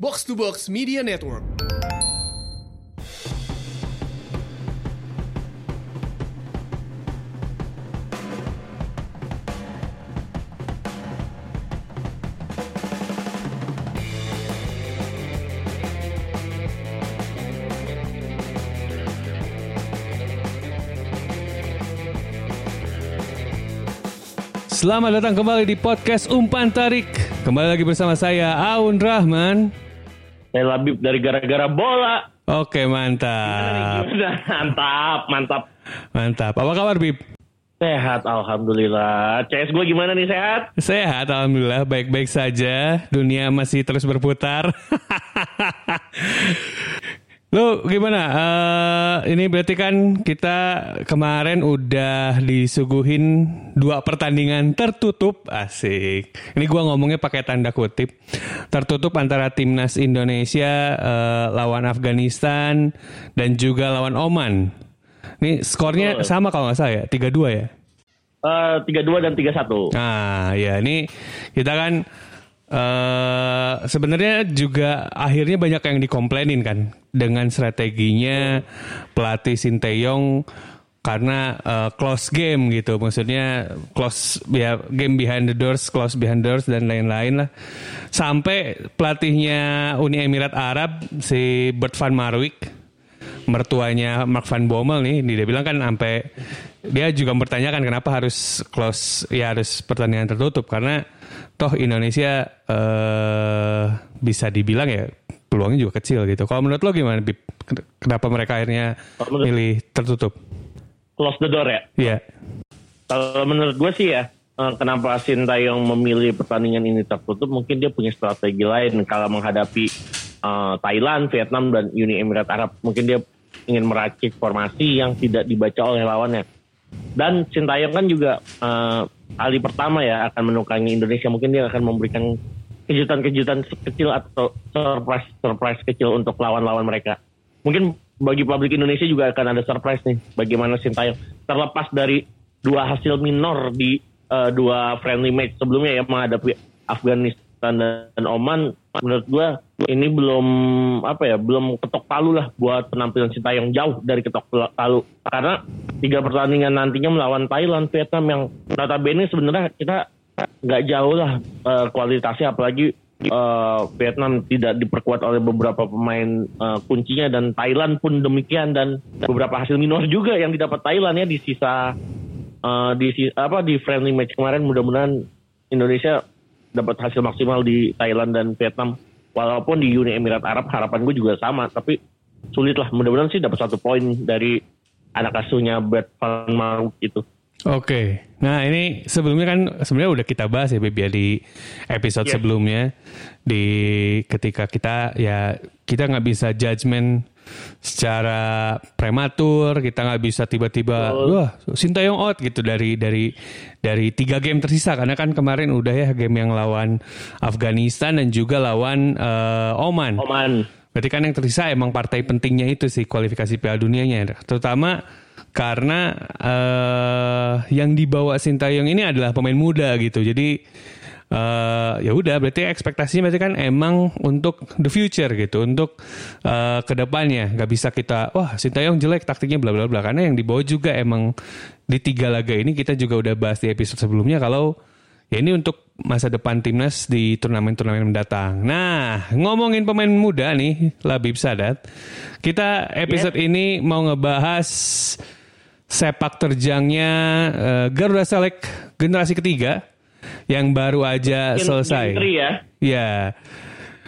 Box to Box Media Network. Selamat datang kembali di podcast Umpan Tarik. Kembali lagi bersama saya Aun Rahman. Saya Labib dari gara-gara bola. Oke, mantap. mantap, mantap. Mantap. Apa kabar, Bib? Sehat, alhamdulillah. CS gue gimana nih sehat? Sehat, alhamdulillah. Baik-baik saja. Dunia masih terus berputar. Lo gimana? Eh, ini berarti kan kita kemarin udah disuguhin dua pertandingan tertutup, asik. Ini gua ngomongnya pakai tanda kutip. Tertutup antara timnas Indonesia eh, lawan Afghanistan dan juga lawan Oman. Ini skornya sama kalau nggak salah ya, 3-2 ya. Eh, Tiga dua dan tiga satu. Nah, ya ini kita kan eh sebenarnya juga akhirnya banyak yang dikomplainin kan dengan strateginya pelatih Sinteyong karena eh, close game gitu. Maksudnya close ya game behind the doors, close behind the doors dan lain-lain lah. Sampai pelatihnya Uni Emirat Arab si Bert van Marwijk mertuanya Mark Van Bommel nih, dia bilang kan sampai dia juga mempertanyakan kenapa harus close ya harus pertandingan tertutup karena toh Indonesia eh bisa dibilang ya peluangnya juga kecil gitu. Kalau menurut lo gimana Bib? Kenapa mereka akhirnya menurut- milih tertutup? Close the door ya. Iya. Kalau menurut gue sih ya, eh, kenapa Sintayong memilih pertandingan ini tertutup? Mungkin dia punya strategi lain kalau menghadapi eh, Thailand, Vietnam dan Uni Emirat Arab. Mungkin dia ingin meracik formasi yang tidak dibaca oleh lawannya. Dan Sintayong kan juga eh, kali pertama ya akan menukangi Indonesia. Mungkin dia akan memberikan kejutan-kejutan kecil atau surprise surprise kecil untuk lawan-lawan mereka. Mungkin bagi publik Indonesia juga akan ada surprise nih bagaimana Sintayong terlepas dari dua hasil minor di eh, dua friendly match sebelumnya ya menghadapi Afghanistan dan Oman menurut gua ini belum apa ya belum ketok palu lah buat penampilan Sintayong jauh dari ketok palu. Karena tiga pertandingan nantinya melawan Thailand Vietnam yang notabene sebenarnya kita nggak jauh lah eh, kualitasnya. Apalagi eh, Vietnam tidak diperkuat oleh beberapa pemain eh, kuncinya. Dan Thailand pun demikian. Dan beberapa hasil minor juga yang didapat Thailand ya di sisa eh, di apa di friendly match kemarin. Mudah-mudahan Indonesia dapat hasil maksimal di Thailand dan Vietnam walaupun di Uni Emirat Arab harapan gue juga sama tapi sulit lah mudah-mudahan sih dapat satu poin dari anak asuhnya Bert van Marwijk itu. Oke, nah ini sebelumnya kan sebenarnya udah kita bahas ya Bib ya di episode Yes. sebelumnya. Di ketika kita ya kita nggak bisa judgement secara prematur, kita nggak bisa tiba-tiba wah Sintayong out gitu dari dari dari tiga game tersisa karena kan kemarin udah ya game yang lawan Afghanistan dan juga lawan eh, Oman. Oman Berarti kan yang tersisa emang partai pentingnya itu sih kualifikasi Piala Dunianya, terutama karena eh yang dibawa Sintayong ini adalah pemain muda gitu. Jadi eh ya udah berarti ekspektasinya berarti kan emang untuk the future gitu, untuk eh ke depannya. Gak bisa kita wah Sintayong jelek taktiknya bla bla bla karena yang dibawa juga emang di tiga laga ini kita juga udah bahas di episode sebelumnya kalau Ya ini untuk masa depan timnas di turnamen-turnamen mendatang. Nah, ngomongin pemain muda nih, Labib Sadat. Kita episode ini mau ngebahas sepak terjangnya eh, Garuda Select generasi ketiga yang baru aja Gen- selesai. Gentry ya Ya,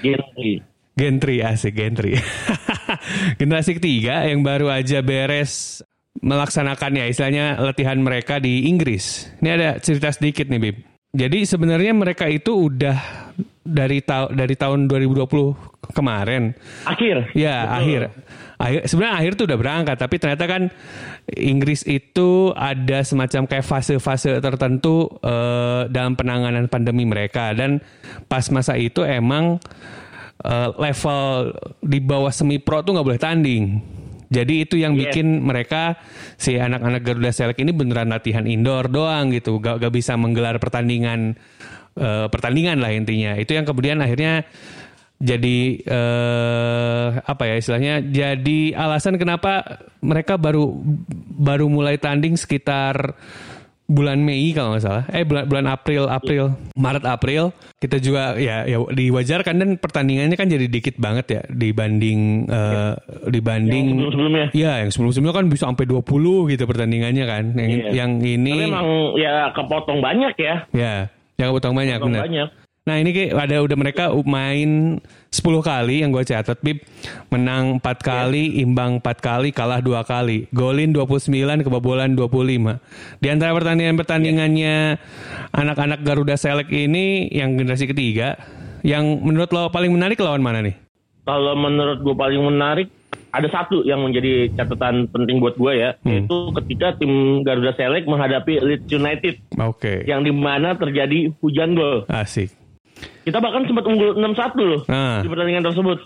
Gentry Gentry asik Gentry. generasi ketiga yang baru aja beres melaksanakan ya istilahnya latihan mereka di Inggris. Ini ada cerita sedikit nih Bib. Jadi sebenarnya mereka itu udah dari tahun dari tahun 2020 kemarin akhir Ya Betul. akhir, akhir sebenarnya akhir tuh udah berangkat tapi ternyata kan Inggris itu ada semacam kayak fase-fase tertentu eh, dalam penanganan pandemi mereka dan pas masa itu emang eh, level di bawah semi pro tuh nggak boleh tanding. Jadi itu yang Yes. bikin mereka si anak-anak Garuda Select ini beneran latihan indoor doang gitu, gak, gak bisa menggelar pertandingan eh, pertandingan lah intinya. Itu yang kemudian akhirnya jadi eh apa ya istilahnya jadi alasan kenapa mereka baru baru mulai tanding sekitar bulan Mei kalau nggak salah eh bulan bulan April April Maret April kita juga ya ya diwajarkan dan pertandingannya kan jadi dikit banget ya dibanding eh, dibanding Yang sebelum-sebelumnya. Iya, yang sebelum-sebelumnya kan bisa sampai 20 gitu pertandingannya kan. Yang Iya. yang ini Tapi emang ya kepotong banyak ya. ya, yang potong banyak benar. banyak. Nah, ini kayak ada udah mereka main 10 kali yang gue catat Bib. Menang 4 kali, imbang 4 kali, kalah 2 kali. Golin 29, kebobolan 25. Di antara pertandingan-pertandingannya anak-anak Garuda Select ini yang generasi ketiga, yang menurut lo paling menarik lawan mana nih? Kalau menurut gue paling menarik ada satu yang menjadi catatan penting buat gue ya, Hmm. yaitu ketika tim Garuda Select menghadapi Leeds United Oke. yang di mana terjadi hujan gol. Asik. Kita bahkan sempat unggul 6-1 loh Ah. di pertandingan tersebut.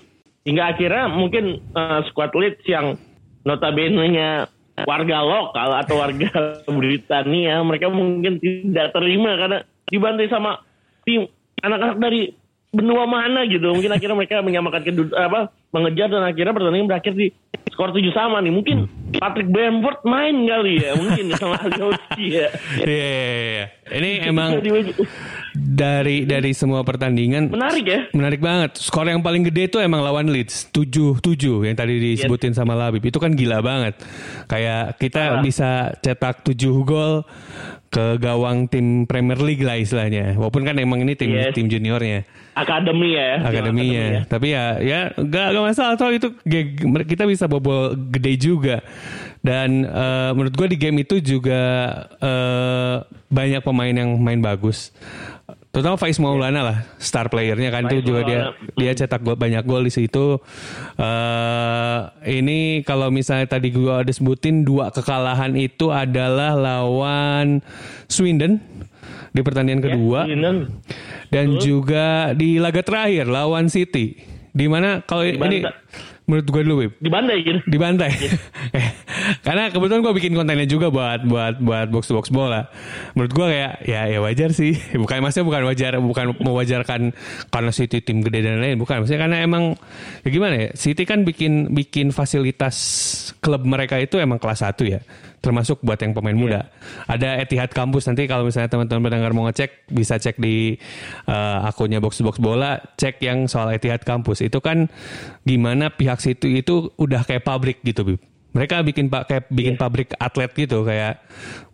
Hingga akhirnya mungkin eh, squad Leeds yang notabene-nya warga lokal atau warga Britania, mereka mungkin tidak terima karena dibantai sama tim anak-anak dari benua mana gitu. Mungkin akhirnya mereka menyamakan kedua apa mengejar dan akhirnya pertandingan berakhir di skor 7 sama nih. Mungkin Patrick Bamford main kali ya, mungkin sama Alioski ya. Iya, iya, iya. Ini emang dari dari semua pertandingan menarik ya. menarik banget. Skor yang paling gede itu emang lawan Leeds 7-7 yang tadi disebutin sama Labib. Itu kan gila banget. Kayak kita Ah. bisa cetak 7 gol ke gawang tim Premier League lah istilahnya. Walaupun kan emang ini tim Yes. tim juniornya, Akademi ya. akademinya. Tapi ya ya gak, gak masalah toh itu kita bisa bobol gede juga. Dan eh, menurut gue di game itu juga eh, banyak pemain yang main bagus. Terutama Faiz Maulana lah, star playernya kan itu juga dia Maulana. dia cetak gol banyak gol di situ. eh ini kalau misalnya tadi gue ada sebutin dua kekalahan itu adalah lawan Swindon di pertandingan kedua Swindon. dan juga di laga terakhir lawan City. Di mana kalau ini menurut gue dulu Wib, Dibantai gitu. dibantai. Karena kebetulan gue bikin kontennya juga buat buat buat box to box bola. Menurut gue kayak ya ya wajar sih. Bukan maksudnya bukan wajar bukan mewajarkan karena City tim gede dan lain bukan. Maksudnya karena emang ya gimana ya? City kan bikin bikin fasilitas klub mereka itu emang kelas 1 ya. Termasuk buat yang pemain muda. Ada Etihad Kampus nanti kalau misalnya teman-teman pendengar mau ngecek bisa cek di eh, akunnya box box bola, cek yang soal Etihad Kampus. Itu kan gimana pihak City itu udah kayak pabrik gitu, Bib mereka bikin pak kayak bikin pabrik atlet gitu kayak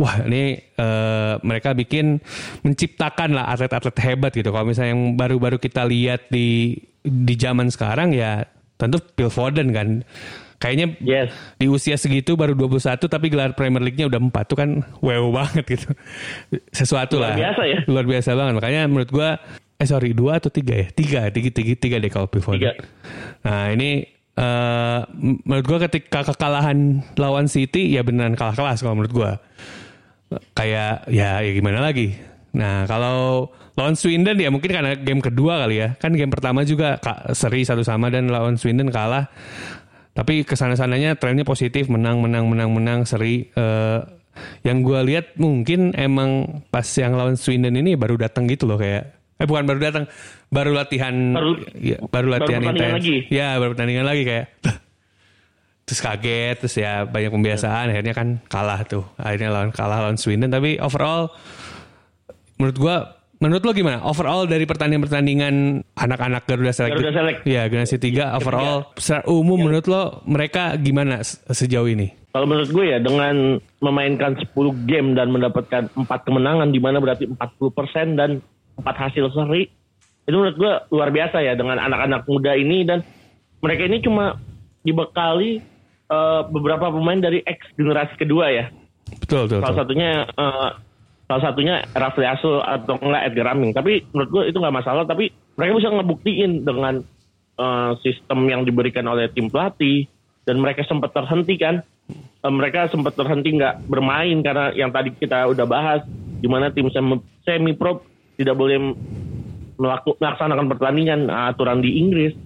wah ini eh, mereka bikin menciptakan lah atlet-atlet hebat gitu. Kalau misalnya yang baru-baru kita lihat di di zaman sekarang ya tentu Phil Foden kan. Kayaknya Yes. di usia segitu baru 21 tapi gelar Premier League-nya udah 4 tuh kan wow banget gitu. Sesuatu Luar lah. biasa ya. luar biasa banget. Makanya menurut gua eh sorry dua atau tiga ya? Tiga tiga tiga, tiga deh kalau Phil Foden. Tiga. nah ini eh, menurut gua ketika kekalahan lawan City ya beneran kalah kelas kalau menurut gua. Kayak ya ya gimana lagi? Nah kalau lawan Swindon ya mungkin karena game kedua kali ya. Kan game pertama juga seri satu sama dan lawan Swindon kalah. Tapi ke sana sananya trennya positif menang menang menang menang seri. Eh, yang gua lihat mungkin emang pas yang lawan Swindon ini baru datang gitu loh kayak. Eh bukan baru datang baru latihan Baru- ya, baru latihan pertandingan intens. lagi. ya baru pertandingan lagi kayak terus kaget terus ya banyak pembiasaan. Akhirnya kan kalah tuh. Akhirnya lawan kalah lawan Swindon tapi overall menurut gua menurut lo gimana? Overall dari pertandingan-pertandingan anak-anak Garuda Select Garuda Select. ya generasi 3 overall secara umum menurut lo mereka gimana se- sejauh ini? Kalau menurut gue ya dengan memainkan 10 game dan mendapatkan 4 kemenangan di mana berarti 40% dan 4 hasil seri itu menurut gue luar biasa ya dengan anak-anak muda ini dan mereka ini cuma dibekali eh, beberapa pemain dari ex generasi kedua ya. betul betul, Salah betul. satunya eh, salah satunya Rafli Asul atau enggak Edgar Raming. Tapi menurut gue itu nggak masalah. Tapi mereka bisa ngebuktiin dengan eh, sistem yang diberikan oleh tim pelatih dan mereka sempat terhenti kan. Eh, mereka sempat terhenti nggak bermain karena yang tadi kita udah bahas di mana tim semi pro tidak boleh melaksanakan pertandingan eh, aturan di Inggris.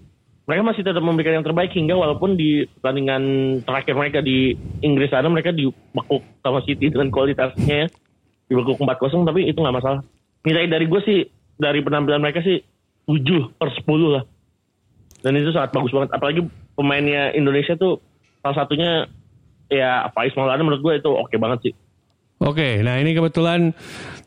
Mereka masih tetap memberikan yang terbaik hingga walaupun di pertandingan terakhir mereka di Inggris sana mereka dibekuk sama City dengan kualitasnya ya. dibekuk 4-0 tapi itu nggak masalah. Nilai dari gue sih dari penampilan mereka sih 7 per 10 lah. Dan itu sangat bagus banget. Apalagi pemainnya Indonesia tuh salah satunya ya Faiz Maulana menurut gue itu oke banget sih. Oke, nah ini kebetulan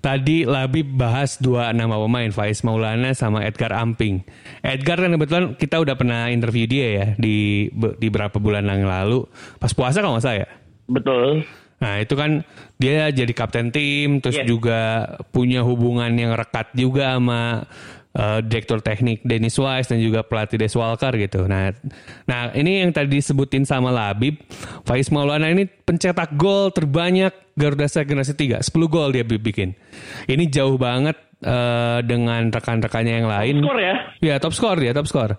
tadi Labib bahas dua nama pemain, Faiz Maulana sama Edgar Amping. Edgar kan kebetulan kita udah pernah interview dia ya di di beberapa bulan yang lalu, pas puasa kalau nggak salah ya. Betul. Nah itu kan dia jadi kapten tim, terus Yes. juga punya hubungan yang rekat juga sama uh, direktur teknik Dennis Wise dan juga pelatih Des Walker gitu. Nah, nah ini yang tadi disebutin sama Labib, Faiz Maulana ini pencetak gol terbanyak Garuda Select generasi 3, 10 gol dia bikin. Ini jauh banget uh, dengan rekan-rekannya yang lain. Skor ya. Ya top skor dia top skor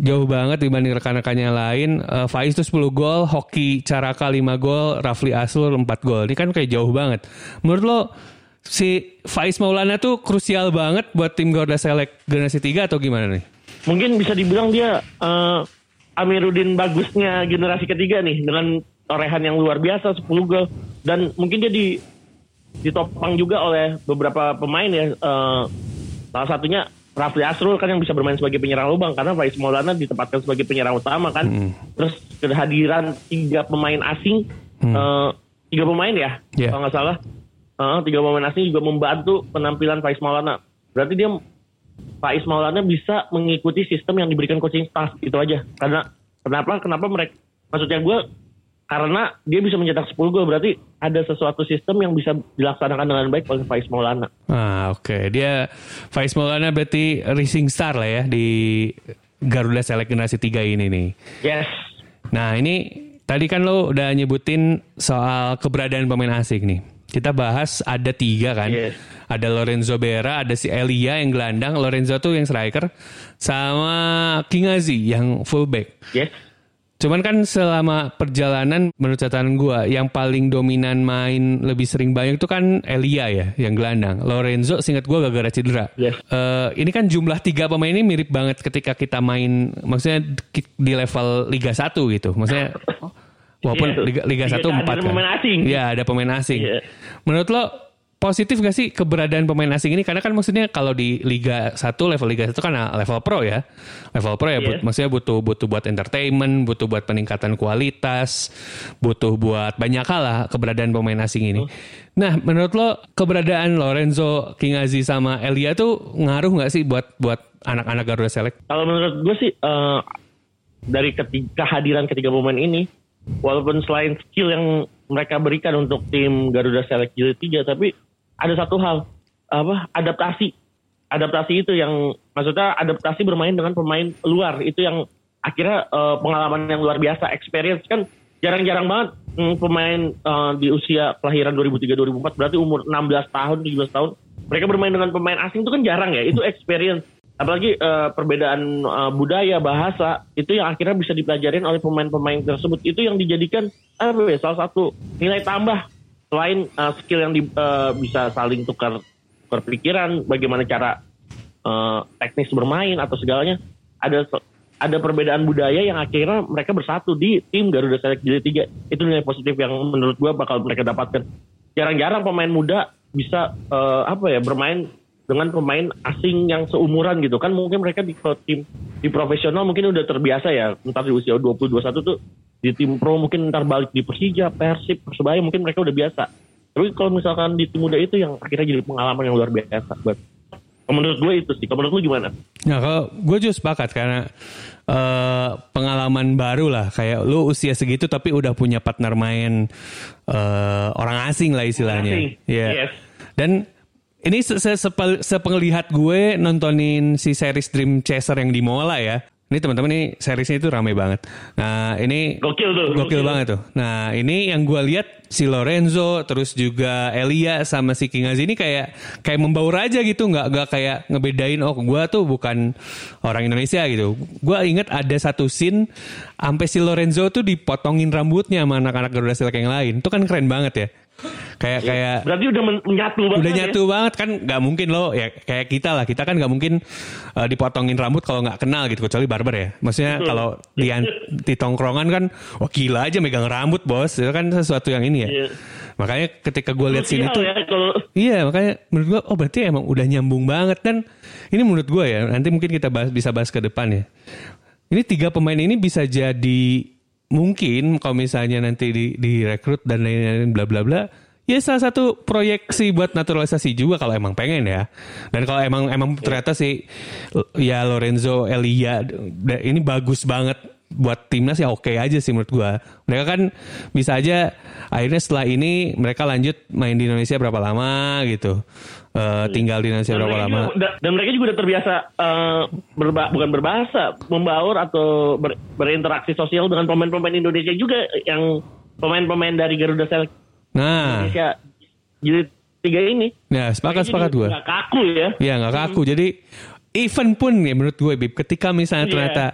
jauh banget dibanding rekan-rekannya lain Eh, Faiz tuh 10 gol Hoki Caraka 5 gol Rafli Aslur 4 gol ini kan kayak jauh banget menurut lo si Faiz Maulana tuh krusial banget buat tim Garuda Select generasi 3 atau gimana nih Mungkin bisa dibilang dia eh, Amiruddin bagusnya generasi ketiga nih dengan torehan yang luar biasa 10 gol dan mungkin dia di ditopang juga oleh beberapa pemain ya. Eh, salah satunya Rafli Asrul kan yang bisa bermain sebagai penyerang lubang karena Faiz Maulana ditempatkan sebagai penyerang utama kan. Terus kehadiran tiga pemain asing, eh, tiga pemain ya Yeah. kalau nggak salah. Eh, tiga pemain asing juga membantu penampilan Faiz Maulana. Berarti dia Faiz Maulana bisa mengikuti sistem yang diberikan coaching staff itu aja. Karena kenapa? Kenapa mereka? Maksudnya gue karena dia bisa mencetak 10 gol berarti ada sesuatu sistem yang bisa dilaksanakan dengan baik oleh Faiz Maulana. Ah oke dia Faiz Maulana berarti rising star lah ya di Garuda Select generasi 3 ini nih Yes. Nah ini tadi kan lo udah nyebutin soal keberadaan pemain asing nih. Kita bahas ada tiga kan. Yes. Ada Lorenzo Bera, ada si Elia yang gelandang, Lorenzo tuh yang striker, sama Kingazi yang fullback. Yes. Cuman kan selama perjalanan menurut catatan gua yang paling dominan main lebih sering banyak tuh kan Elia ya yang gelandang. Lorenzo singkat gua gara-gara cedera. Yes. Eh, ini kan jumlah tiga pemain ini mirip banget ketika kita main maksudnya di- level Liga 1 gitu. Maksudnya walaupun Iya. Liga, Liga Liga 1 ada 4 kan. pemain asing. Iya, ada pemain asing. Iya. Menurut lo positif gak sih keberadaan pemain asing ini? Karena kan maksudnya kalau di Liga 1, level Liga 1 kan level pro ya. Level pro ya, Iya. but- maksudnya butuh butuh buat entertainment, butuh buat peningkatan kualitas, butuh buat banyak hal lah keberadaan pemain asing ini. Nah, menurut lo keberadaan Lorenzo, Kingazi sama Elia tuh ngaruh gak sih buat buat anak-anak Garuda Select? Kalau menurut gue sih eh, dari ketika kehadiran ketiga pemain ini, walaupun selain skill yang mereka berikan untuk tim Garuda Select Jilid 3, tapi ada satu hal apa adaptasi. Adaptasi itu yang maksudnya adaptasi bermain dengan pemain luar. Itu yang akhirnya eh, pengalaman yang luar biasa, experience kan jarang-jarang banget mm, pemain eh, di usia kelahiran 2003-2004 berarti umur 16 tahun, 17 tahun mereka bermain dengan pemain asing itu kan jarang ya, itu experience apalagi eh, perbedaan eh, budaya bahasa itu yang akhirnya bisa dipelajarin oleh pemain-pemain tersebut. Itu yang dijadikan apa ya salah satu nilai tambah. Selain eh, skill yang di- eh, bisa saling tukar tukar bagaimana cara eh, teknis bermain atau segalanya ada ada perbedaan budaya yang akhirnya mereka bersatu di tim Garuda Select Jilid 3 itu nilai positif yang menurut gua bakal mereka dapatkan. Jarang-jarang pemain muda bisa eh, apa ya bermain dengan pemain asing yang seumuran gitu kan mungkin mereka di tim di profesional mungkin udah terbiasa ya ntar di usia 20 21 tuh di tim pro mungkin ntar balik di Persija, Persib, Persebaya mungkin mereka udah biasa. Tapi kalau misalkan di tim muda itu yang akhirnya jadi pengalaman yang luar biasa buat menurut gue itu sih. Kalau menurut lu gimana? Nah kalau gue juga sepakat karena eh, pengalaman baru lah kayak lu usia segitu tapi udah punya partner main eh, orang asing lah istilahnya. Iya. yes. Dan ini se se sepengelihat gue nontonin si series Dream Chaser yang di Mola ya. Ini teman-teman nih seriesnya itu rame banget. Nah ini Gokil tuh, Gokil gokil. banget tuh. Nah ini yang gue lihat si Lorenzo terus juga Elia sama si Kingazi ini kayak kayak membaur aja gitu nggak nggak kayak ngebedain oh gue tuh bukan orang Indonesia gitu. Gue inget ada satu scene sampai si Lorenzo tuh dipotongin rambutnya sama anak-anak Garuda Select yang lain. Itu kan keren banget ya. Kayak kayak Berarti udah men- menyatu banget. udah ya? nyatu banget kan nggak mungkin loh ya kayak kita lah kita kan nggak mungkin uh, dipotongin rambut kalau nggak kenal gitu kecuali barber ya maksudnya kalau di, di tongkrongan kan wah gila aja megang rambut bos itu kan sesuatu yang ini ya Iya. makanya ketika gue lihat sini tuh ya kalau Iya makanya menurut gue oh berarti emang udah nyambung banget dan ini menurut gue ya nanti mungkin kita bahas, bisa bahas ke depan ya. ini tiga pemain ini bisa jadi mungkin kalau misalnya nanti di direkrut dan lain-lain bla bla bla ya salah satu proyeksi buat naturalisasi juga kalau emang pengen ya dan kalau emang emang ternyata sih ya Lorenzo Elia ini bagus banget buat timnas ya oke aja sih menurut gua mereka kan bisa aja akhirnya setelah ini mereka lanjut main di Indonesia berapa lama gitu Eh, tinggal di Indonesia Dan berapa lama juga- dan mereka juga udah terbiasa eh, berba- bukan berbahasa, membaur atau ber- berinteraksi sosial dengan pemain-pemain Indonesia juga yang pemain-pemain dari Garuda Select nah Indonesia jilid tiga ini. ya sepakat Mereka sepakat gua nggak kaku ya. Ya nggak kaku. Jadi event pun ya menurut gue Bib. Ketika misalnya Iya. ternyata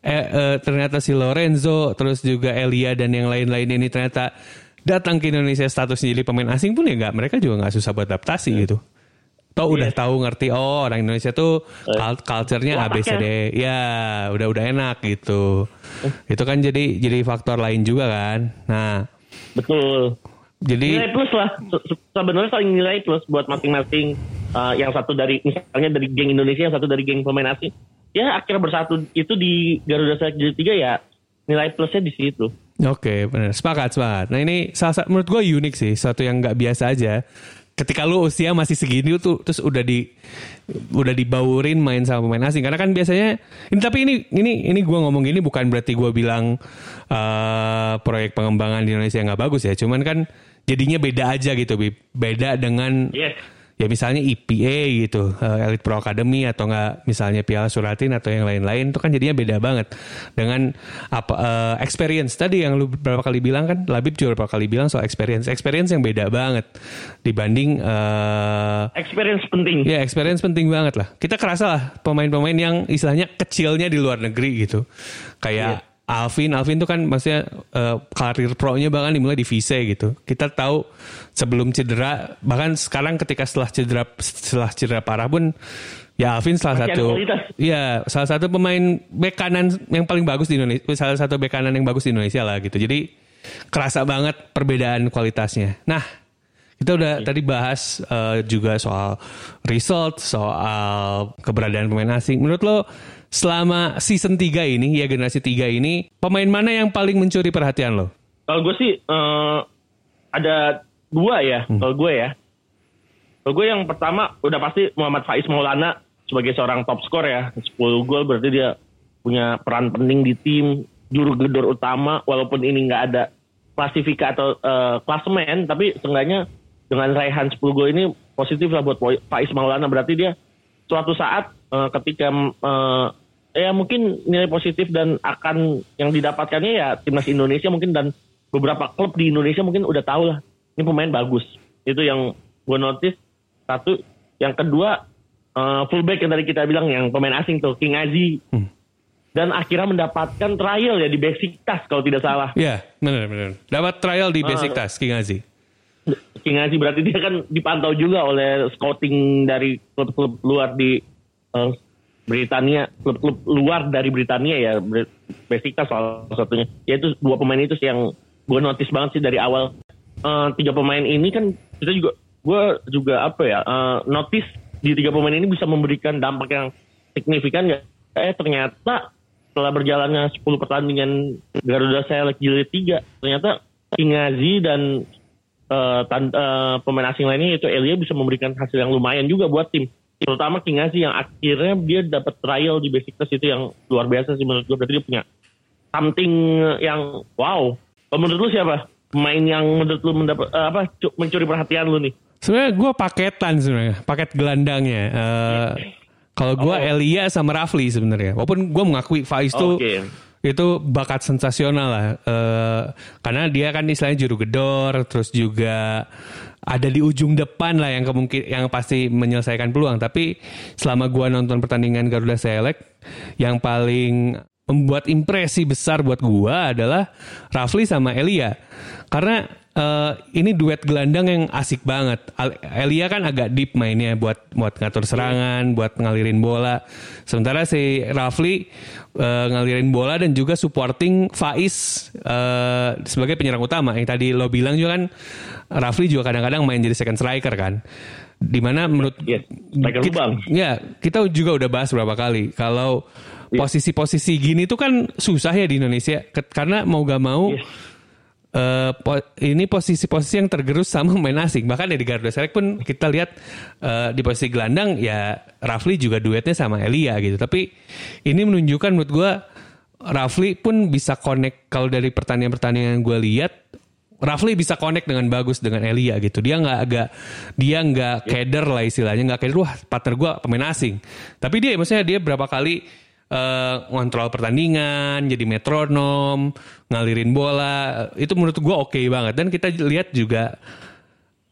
eh, eh, ternyata si Lorenzo terus juga Elia dan yang lain-lain ini ternyata datang ke Indonesia statusnya jadi pemain asing pun ya nggak mereka juga nggak susah buat adaptasi gitu. Tau udah tahu ngerti oh orang Indonesia tuh cul- culture-nya. ABCD. Ya, udah udah enak gitu. Itu kan jadi jadi faktor lain juga kan. Nah, Betul. jadi Nilai plus lah. Se- se- Sebenarnya saling nilai plus buat masing-masing. eh, yang satu dari misalnya dari geng Indonesia, yang satu dari geng pemain asing. Ya akhirnya bersatu itu di Garuda Select jilid tiga ya nilai plusnya di situ. Oke, benar. Sepakat, sepakat. Nah ini salah satu menurut gue unik sih, satu yang nggak biasa aja. Ketika lu usia masih segini tuh terus udah di udah dibaurin main sama pemain asing karena kan biasanya ini tapi ini ini ini gue ngomong gini bukan berarti gue bilang eh, proyek pengembangan di Indonesia nggak bagus ya cuman kan jadinya beda aja gitu Bib. beda dengan Yes. Ya misalnya EPA gitu, eh, Elite Pro Academy atau enggak misalnya Piala Suratin atau yang lain-lain itu kan jadinya beda banget dengan apa eh, experience tadi yang lu beberapa kali bilang kan Labib juga beberapa kali bilang soal experience, experience yang beda banget dibanding eh Experience penting. Ya experience penting banget lah. Kita kerasa lah pemain-pemain yang istilahnya kecilnya di luar negeri gitu. Kayak Alvin, Alvin tuh kan maksudnya eh, karir pro-nya bahkan dimulai di Vise gitu. Kita tahu sebelum cedera, bahkan sekarang ketika setelah cedera setelah cedera parah pun ya Alvin salah Masih satu ya salah satu pemain bek kanan yang paling bagus di Indonesia, salah satu bek kanan yang bagus di Indonesia lah gitu. Jadi kerasa banget perbedaan kualitasnya. Nah, kita udah tadi bahas eh, juga soal result, soal keberadaan pemain asing. Menurut lo selama season 3 ini, ya generasi 3 ini, pemain mana yang paling mencuri perhatian lo? Kalau gue sih eh, ada dua ya. Kalau gue ya. Kalau gue yang pertama udah pasti Muhammad Faiz Maulana sebagai seorang top skor ya. 10 gol berarti dia punya peran penting di tim. Juru gedor utama walaupun ini nggak ada klasifika atau eh, klasemen. Tapi seenggaknya dengan raihan 10 gol ini positif lah buat Faiz Maulana. Berarti dia suatu saat eh, ketika eh, ya mungkin nilai positif dan akan yang didapatkannya ya timnas Indonesia mungkin dan beberapa klub di Indonesia mungkin udah tahu lah ini pemain bagus itu yang gue notice satu yang kedua eh, fullback yang tadi kita bilang yang pemain asing tuh King Azi Hmm. dan akhirnya mendapatkan trial ya di Besiktas kalau tidak salah Ya, benar benar. Dapat trial di Besiktas, King Azi. King Azi berarti dia kan dipantau juga oleh scouting dari klub-klub luar di eh, Britania, klub-klub luar dari Britania ya, Besiktas salah satunya. Ya itu dua pemain itu sih yang gue notice banget sih dari awal. Eh, tiga pemain ini kan kita juga, gue juga apa ya, eh, notice di tiga pemain ini bisa memberikan dampak yang signifikan ya. Eh ternyata setelah berjalannya 10 pertandingan Garuda Select Jilid 3, ternyata King Azi dan eh, tan- eh, pemain asing lainnya yaitu Elia bisa memberikan hasil yang lumayan juga buat tim. Terutama King Azi yang akhirnya dia dapat trial di Besiktas itu yang luar biasa sih menurut gue. Berarti dia punya something yang wow. Kalau menurut lu siapa? Pemain yang menurut lu mendapat eh, apa cu- mencuri perhatian lu nih? Sebenarnya gue paketan sebenarnya, paket gelandangnya. Eh, kalau gue Oh. Elia sama Rafli sebenarnya. Walaupun gue mengakui Faiz tuh Oke. itu bakat sensasional lah. Eh, karena dia kan istilahnya juru gedor, terus juga ada di ujung depan lah yang kemungkin yang pasti menyelesaikan peluang. Tapi selama gua nonton pertandingan Garuda Select, yang paling membuat impresi besar buat gua adalah Rafli sama Elia. Karena eh, ini duet gelandang yang asik banget. Elia kan agak deep mainnya buat buat ngatur serangan, buat ngalirin bola. Sementara si Rafli eh, ngalirin bola dan juga supporting Faiz eh, sebagai penyerang utama. Yang tadi lo bilang juga kan Rafli juga kadang-kadang main jadi second striker kan. Di mana menurut Yes, striker kita- lubang. Ya, kita juga udah bahas berapa kali kalau posisi-posisi gini tuh kan susah ya di Indonesia karena mau gak mau Yes. Eh, po- ini posisi-posisi yang tergerus sama main asing bahkan ya di Garuda Select pun kita lihat eh, di posisi gelandang ya Rafli juga duetnya sama Elia gitu tapi ini menunjukkan menurut gue Rafli pun bisa connect kalau dari pertandingan-pertandingan gue lihat Rafli bisa connect dengan bagus dengan Elia gitu. Dia nggak agak dia nggak keder lah istilahnya nggak keder. Wah partner gue pemain asing. Tapi dia maksudnya dia berapa kali eh, ngontrol pertandingan, jadi metronom, ngalirin bola. Itu menurut gue oke banget. Dan kita lihat juga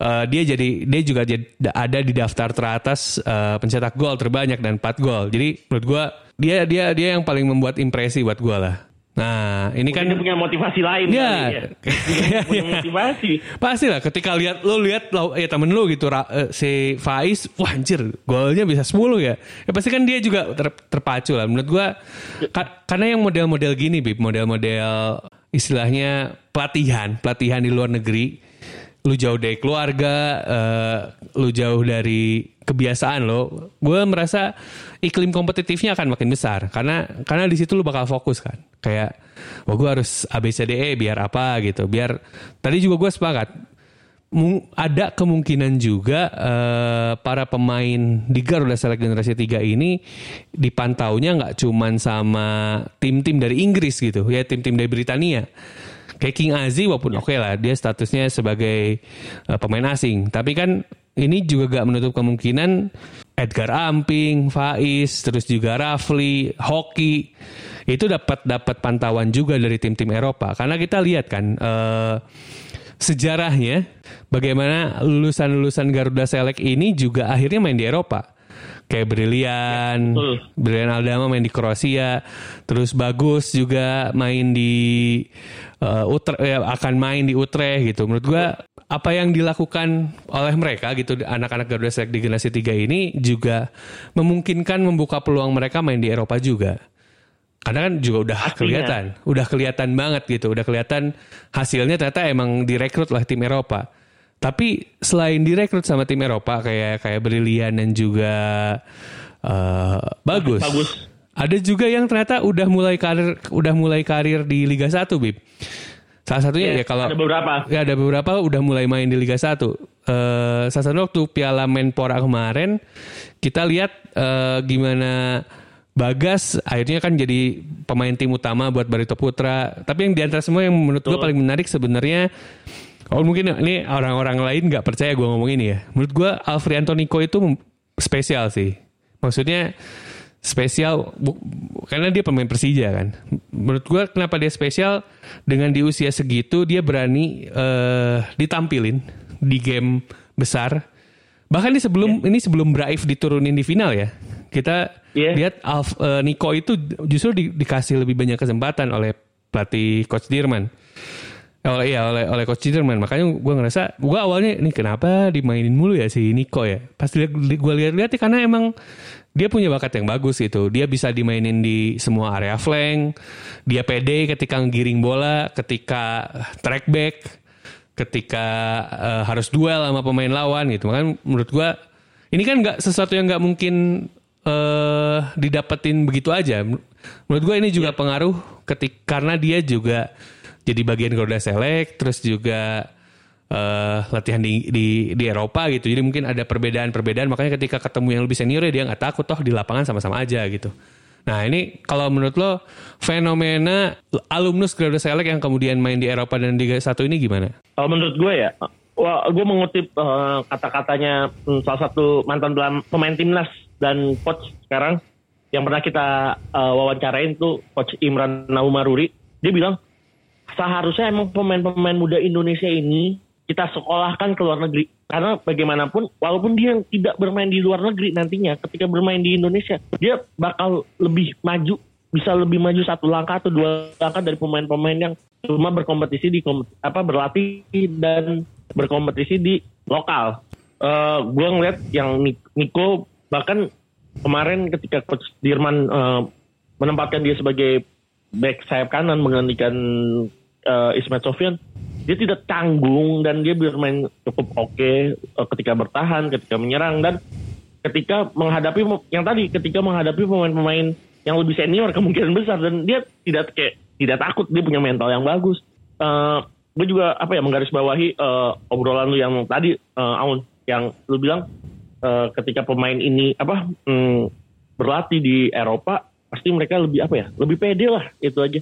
eh, dia jadi dia juga jadi, ada di daftar teratas eh, pencetak gol terbanyak dan 4 gol. Jadi menurut gue dia dia dia yang paling membuat impresi buat gue lah. Nah ini kan Mungkin dia punya motivasi lain Iya. kali ya. Dia punya motivasi. Pasti lah ketika lihat lo lihat lo ya temen lo gitu Ra- eh, si Faiz wah anjir golnya bisa 10 ya. Ya pasti kan dia juga ter- terpacu lah menurut gua ka- karena yang model-model gini Bib, model-model istilahnya pelatihan, pelatihan di luar negeri. Lu jauh dari keluarga, eh, lu jauh dari kebiasaan lo. Gue merasa iklim kompetitifnya akan makin besar karena karena di situ lu bakal fokus kan. Kayak wah gue harus ABCDE biar apa gitu. Biar tadi juga gue sepakat ada kemungkinan juga eh, para pemain di Garuda Select Generasi 3 ini dipantaunya nggak cuman sama tim-tim dari Inggris gitu ya tim-tim dari Britania kayak King Azi walaupun oke lah dia statusnya sebagai eh, pemain asing tapi kan ini juga gak menutup kemungkinan Edgar Amping, Faiz, terus juga Rafli, Hoki itu dapat dapat pantauan juga dari tim-tim Eropa karena kita lihat kan eh, sejarahnya bagaimana lulusan-lulusan Garuda Select ini juga akhirnya main di Eropa. Kayak Brilian, betul. Brilian Aldama main di Kroasia, terus Bagus juga main di uh, Utre- ya, akan main di Utrecht gitu. Menurut gua apa yang dilakukan oleh mereka gitu anak-anak Garuda Select di generasi 3 ini juga memungkinkan membuka peluang mereka main di Eropa juga. Karena kan juga udah Pastinya. kelihatan, udah kelihatan banget gitu, udah kelihatan hasilnya ternyata emang direkrut lah tim Eropa. Tapi selain direkrut sama tim Eropa kayak kayak Brilian dan juga eh, bagus. Bagus. Ada juga yang ternyata udah mulai karir udah mulai karir di Liga 1, Bib. Salah satunya ya, Ya, kalau ada beberapa. Ya ada beberapa udah mulai main di Liga 1. Eh salah satu waktu Piala Menpora kemarin kita lihat eh, gimana Bagas akhirnya kan jadi pemain tim utama buat Barito Putra. Tapi yang di antara semua yang menurut gue paling menarik sebenarnya Oh mungkin ini orang-orang lain nggak percaya gue ngomong ini ya. Menurut gue Alfred Antoniko itu spesial sih. Maksudnya spesial bu- karena dia pemain Persija kan. Menurut gue kenapa dia spesial dengan di usia segitu dia berani eh, ditampilin di game besar. Bahkan di sebelum ini sebelum Braif diturunin di final ya. Kita Iya. lihat Alf, eh, Nico itu justru di- dikasih lebih banyak kesempatan oleh pelatih coach Dirman. Oh iya oleh oleh coach Ciderman makanya gue ngerasa gue awalnya ini kenapa dimainin mulu ya si Nico ya? Pas gue lihat-lihat ya karena emang dia punya bakat yang bagus gitu. Dia bisa dimainin di semua area flank dia pede ketika ngiring bola ketika track back ketika eh, harus duel sama pemain lawan gitu. Makanya menurut gue ini kan nggak sesuatu yang nggak mungkin eh didapetin begitu aja. Menurut gue ini juga pengaruh ketik karena dia juga jadi bagian Garuda Select terus juga eh, latihan di, di di Eropa gitu jadi mungkin ada perbedaan-perbedaan makanya ketika ketemu yang lebih senior ya dia nggak takut toh di lapangan sama-sama aja gitu nah ini kalau menurut lo fenomena alumnus Garuda Select yang kemudian main di Eropa dan Liga 1 ini gimana? Kalau menurut gue ya, wah, gue mengutip eh, kata-katanya hmm, salah satu mantan pelam- pemain timnas dan coach sekarang yang pernah kita eh, wawancarain tuh coach Imran Naumaruri. Dia bilang seharusnya emang pemain-pemain muda Indonesia ini kita sekolahkan ke luar negeri karena bagaimanapun walaupun dia tidak bermain di luar negeri nantinya ketika bermain di Indonesia dia bakal lebih maju bisa lebih maju satu langkah atau dua langkah dari pemain-pemain yang cuma berkompetisi di apa berlatih dan berkompetisi di lokal. Eh gue ngeliat yang Ni- Nico bahkan kemarin ketika coach Dirman eh, menempatkan dia sebagai back sayap kanan menggantikan eh, Ismail Sofyan, dia tidak tanggung dan dia bermain cukup oke eh, ketika bertahan, ketika menyerang dan ketika menghadapi yang tadi ketika menghadapi pemain-pemain yang lebih senior kemungkinan besar dan dia tidak kayak tidak takut dia punya mental yang bagus. Uh, gue juga apa ya menggarisbawahi uh, obrolan lu yang tadi uh, Aun yang lu bilang uh, ketika pemain ini apa um, berlatih di Eropa pasti mereka lebih apa ya lebih pede lah itu aja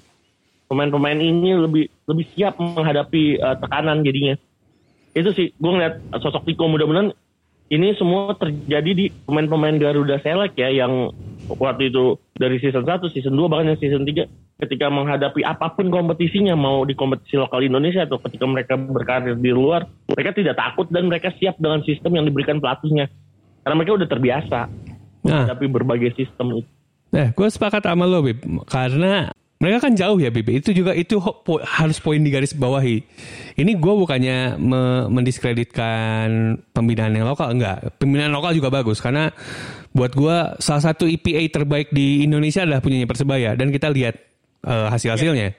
pemain-pemain ini lebih lebih siap menghadapi uh, tekanan jadinya itu sih gue ngeliat sosok Tiko mudah-mudahan ini semua terjadi di pemain-pemain Garuda Select ya yang waktu itu dari season 1, season 2 bahkan yang season 3 ketika menghadapi apa pun kompetisinya mau di kompetisi lokal Indonesia atau ketika mereka berkarir di luar mereka tidak takut dan mereka siap dengan sistem yang diberikan pelatihnya karena mereka udah terbiasa nah. menghadapi berbagai sistem itu. Nah, gue sepakat sama lo, Bib. Karena mereka kan jauh ya, Bib. Itu juga itu po harus poin di garis bawahi. Ini gue bukannya me mendiskreditkan pembinaan yang lokal, enggak. Pembinaan lokal juga bagus karena buat gue salah satu EPA terbaik di Indonesia adalah punyanya Persebaya dan kita lihat uh, hasil-hasilnya.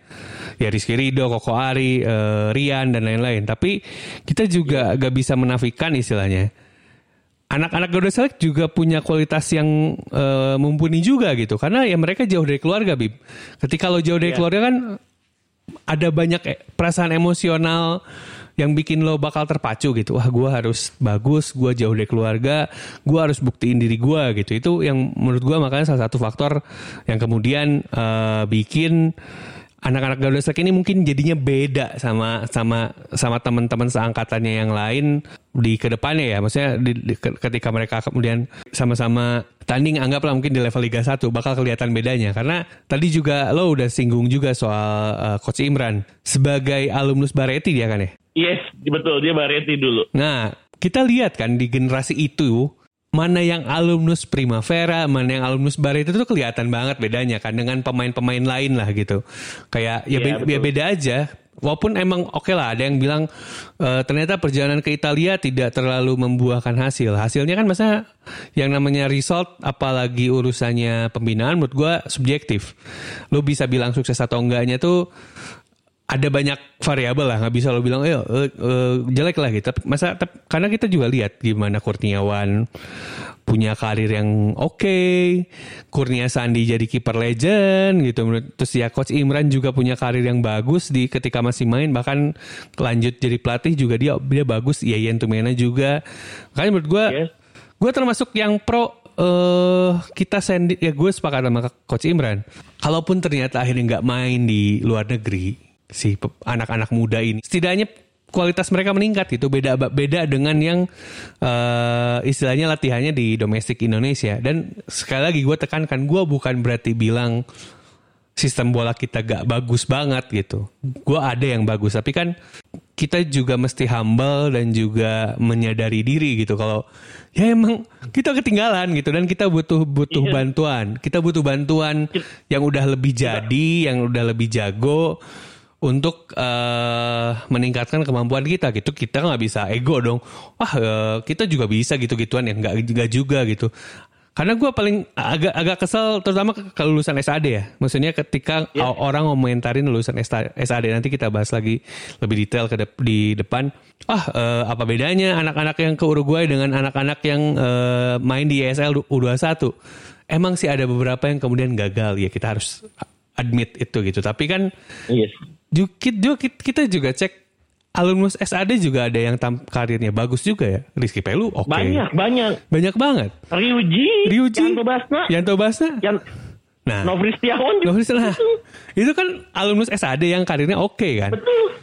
Ya Rizky Rido, Koko Ari, uh, Rian dan lain-lain. Tapi kita juga gak bisa menafikan istilahnya anak-anak Garuda Select juga punya kualitas yang uh, mumpuni juga gitu. Karena ya mereka jauh dari keluarga bib. Ketika lo jauh dari yeah. keluarga kan ada banyak e, perasaan emosional yang bikin lo bakal terpacu gitu. Wah gue harus bagus gue jauh dari keluarga gue harus buktiin diri gue gitu. Itu yang menurut gue makanya salah satu faktor yang kemudian uh, bikin anak-anak Garuda Select ini mungkin jadinya beda sama sama sama teman-teman seangkatannya yang lain di ke depannya ya. Maksudnya di, di, ketika mereka kemudian sama-sama tanding anggaplah mungkin di level Liga 1 bakal kelihatan bedanya karena tadi juga lo udah singgung juga soal uh, coach Imran sebagai alumnus Bareti dia kan ya? Yes, betul dia Bareti dulu. Nah, kita lihat kan di generasi itu mana yang alumnus Primavera, mana yang alumnus Bar itu tuh kelihatan banget bedanya kan dengan pemain-pemain lain lah gitu. Kayak ya, ya, be ya beda aja. Walaupun emang oke okay lah ada yang bilang e, ternyata perjalanan ke Italia tidak terlalu membuahkan hasil. Hasilnya kan masa yang namanya result apalagi urusannya pembinaan menurut gue subjektif. Lo bisa bilang sukses atau enggaknya tuh ada banyak variabel lah nggak bisa lo bilang eh uh, uh, jelek lah gitu masa tep, karena kita juga lihat gimana Kurniawan punya karir yang oke okay. Kurnia Sandi jadi kiper legend gitu terus ya coach Imran juga punya karir yang bagus di ketika masih main bahkan lanjut jadi pelatih juga dia dia bagus ya Ian Tumena juga makanya menurut gue yes. gue termasuk yang pro uh, kita sendiri ya gue sepakat sama coach Imran kalaupun ternyata akhirnya nggak main di luar negeri si anak-anak muda ini. Setidaknya kualitas mereka meningkat itu beda beda dengan yang uh, istilahnya latihannya di domestik Indonesia. Dan sekali lagi gue tekankan gue bukan berarti bilang sistem bola kita gak bagus banget gitu. Gue ada yang bagus tapi kan kita juga mesti humble dan juga menyadari diri gitu. Kalau ya emang kita ketinggalan gitu dan kita butuh butuh iya. bantuan. Kita butuh bantuan yang udah lebih jadi yang udah lebih jago untuk uh, meningkatkan kemampuan kita gitu. Kita nggak bisa ego dong. Wah uh, kita juga bisa gitu gituan ya. Nggak nggak juga gitu. Karena gue paling agak agak kesel terutama kelulusan SAD ya. Maksudnya ketika yeah. orang ngomentarin lulusan SAD nanti kita bahas lagi lebih detail ke de di depan. Ah uh, apa bedanya anak-anak yang ke Uruguay dengan anak-anak yang uh, main di ESL U21 emang sih ada beberapa yang kemudian gagal. Ya kita harus admit itu gitu. Tapi kan yes juga kita juga cek alumnus SAD juga ada yang tam karirnya bagus juga ya. Rizky Pelu oke. Okay. Banyak, banyak. Banyak banget. Ryuji, Ryuji, Yanto Basna. Yanto Basna. Yan Nah, Novri Setiawan juga. Novri Setiawan. Itu kan alumnus SAD yang karirnya oke okay, kan. Betul.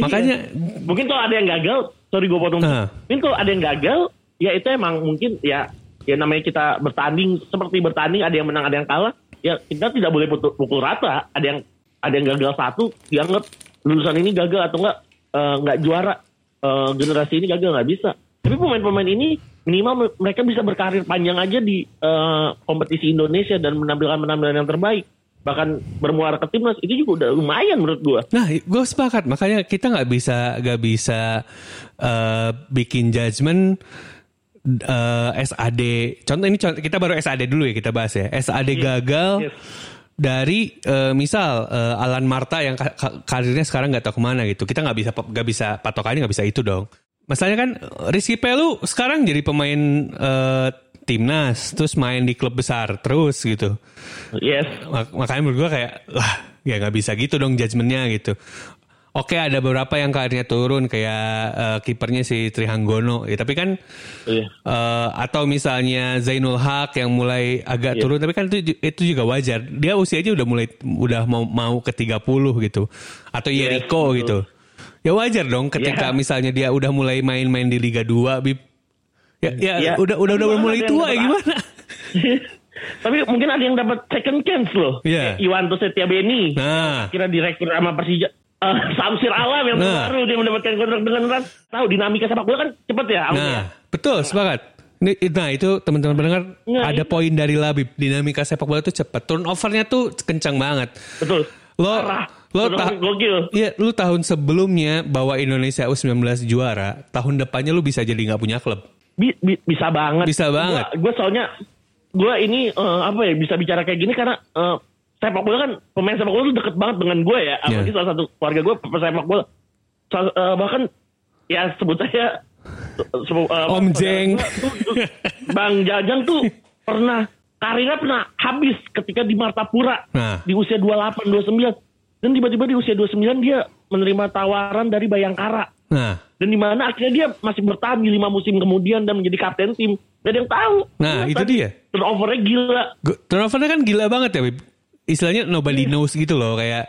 Makanya iya. mungkin kalau ada yang gagal, sorry gue potong. Uh. Mungkin kalau ada yang gagal, ya itu emang mungkin ya ya namanya kita bertanding seperti bertanding ada yang menang ada yang kalah. Ya kita tidak boleh pukul rata. Ada yang ada yang gagal satu dianggap lulusan ini gagal atau enggak eh, nggak uh, juara uh, generasi ini gagal nggak bisa tapi pemain-pemain ini minimal mereka bisa berkarir panjang aja di uh, kompetisi Indonesia dan menampilkan penampilan yang terbaik bahkan bermuara ke timnas itu juga udah lumayan menurut gue. Nah, gue sepakat. Makanya kita nggak bisa nggak bisa uh, bikin judgement uh, SAD. Contoh ini contoh, kita baru SAD dulu ya kita bahas ya. SAD yes. gagal. Yes dari uh, misal uh, Alan Marta yang karirnya sekarang nggak tahu ke mana gitu kita nggak bisa nggak bisa patokannya nggak bisa itu dong masalahnya kan Rizky Pelu sekarang jadi pemain uh, timnas, terus main di klub besar terus gitu. Yes. Mak- makanya menurut gue kayak lah ya nggak bisa gitu dong judgementnya gitu. Oke ada beberapa yang karirnya turun kayak eh, kipernya si Trihanggono ya tapi kan Iya. eh, atau misalnya Zainul Haq yang mulai agak Iya. turun tapi kan itu itu juga wajar dia usianya udah mulai udah mau mau ke 30 gitu atau Yes, Yeriko betul. gitu ya wajar dong ketika Iya. misalnya dia udah mulai main-main di Liga 2 Bib ya ya Iya. udah udah udah mulai tua ya gimana Tapi mungkin ada yang dapat second chance loh. Iya. Kayak Iwanto Setiabeni. nah Kira direkrut sama Persija. Eh, Samsir Alam yang Nah. baru dia mendapatkan kontrak dengan Ran. Tahu dinamika sepak bola kan cepet ya. Nah, alurnya. betul, sepakat. Ini, nah itu teman-teman pendengar Nah, ada itu. poin dari Labib. Dinamika sepak bola itu cepat. Turnovernya tuh kencang banget. Betul. Lo Parah. lo ta-. Iya, lu tahun sebelumnya bawa Indonesia U19 juara, tahun depannya lu bisa jadi nggak punya klub. Bi- bi- bisa banget. Bisa banget. Gue soalnya gue ini eh, apa ya bisa bicara kayak gini karena eh, sepak bola kan pemain sepak bola tuh deket banget dengan gue ya. Apalagi Iya. salah satu keluarga gue sepak bola. Sal- eh, bahkan ya sebut saya sepu- eh, Om Jeng. tuh- tuh- Bang Jajang tuh pernah karirnya pernah habis ketika di Martapura Nah. di usia 28 29 dan tiba-tiba di usia 29 dia menerima tawaran dari Bayangkara Nah, dan di mana akhirnya dia masih bertahan di lima musim kemudian dan menjadi kapten tim gak ada yang tahu Nah, Iya, itu dia. turnovernya gila turnovernya kan gila banget ya, Bib. Istilahnya nobody Iya. knows gitu loh, kayak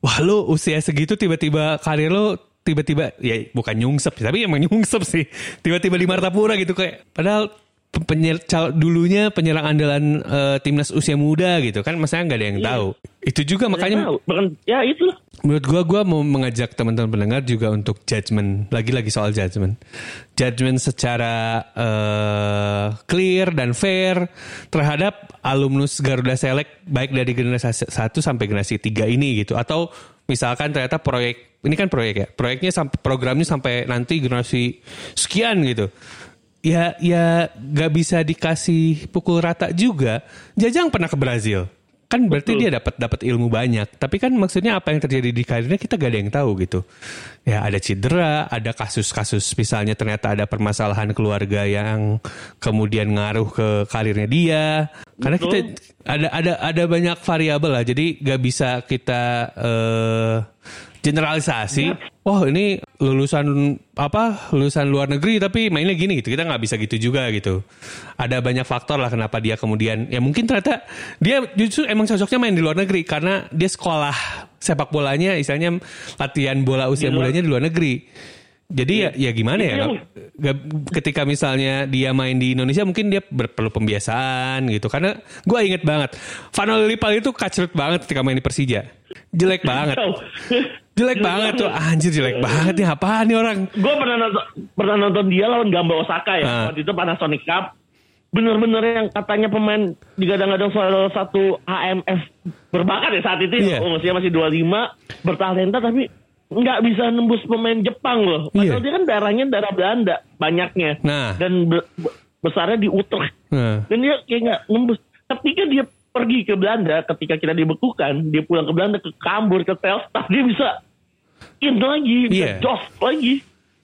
wah lu usia segitu tiba-tiba karir lu tiba-tiba ya bukan nyungsep tapi emang nyungsep sih. Tiba-tiba di Martapura gitu kayak padahal penyer, cal- dulunya penyerang andalan eh, timnas usia muda gitu kan masanya nggak ada yang tahu. Itu juga Nggak makanya tahu. ya itu lah Menurut gua, gua mau mengajak teman-teman pendengar juga untuk judgement. Lagi-lagi soal judgement. Judgement secara eh, clear dan fair terhadap alumnus Garuda Select baik dari generasi 1 sampai generasi 3 ini gitu. Atau misalkan ternyata proyek, ini kan proyek ya, proyeknya sampai programnya sampai nanti generasi sekian gitu. Ya, ya gak bisa dikasih pukul rata juga. Jajang pernah ke Brazil. Kan berarti dia dapat dapat ilmu banyak. Tapi kan maksudnya apa yang terjadi di karirnya kita gak ada yang tahu gitu. Ya ada cedera ada kasus-kasus. Misalnya ternyata ada permasalahan keluarga yang kemudian ngaruh ke karirnya dia. Karena kita ada ada ada banyak variabel lah. Jadi gak bisa kita eh, generalisasi oh ini lulusan apa lulusan luar negeri tapi mainnya gini gitu kita nggak bisa gitu juga gitu. Ada banyak faktor lah kenapa dia kemudian ya mungkin ternyata dia justru emang cocoknya main di luar negeri karena dia sekolah sepak bolanya istilahnya latihan bola usia Di mudanya di luar negeri. Jadi ya ya gimana ya Iya. ketika misalnya dia main di Indonesia mungkin dia perlu pembiasaan gitu. Karena gue inget banget Vanol Lipal itu kacrut banget ketika main di Persija. Jelek banget. Jelek banget tuh anjir jelek banget nih apaan nih orang. gue pernah nonton pernah nonton dia lawan Gamba Osaka ya Ah. waktu itu Panasonic Cup bener-bener yang katanya pemain digadang-gadang salah satu HMF berbakat ya saat itu Iya. ya oh, usia masih 25 bertalenta tapi nggak bisa nembus pemain Jepang loh padahal Iya. dia kan darahnya darah Belanda banyaknya Nah. dan be- besarnya di Utrecht Nah, dan dia kayak nggak nembus ketika dia pergi ke Belanda ketika kita dibekukan dia pulang ke Belanda ke Kambur ke Telstar dia bisa in lagi bisa Iya. jos lagi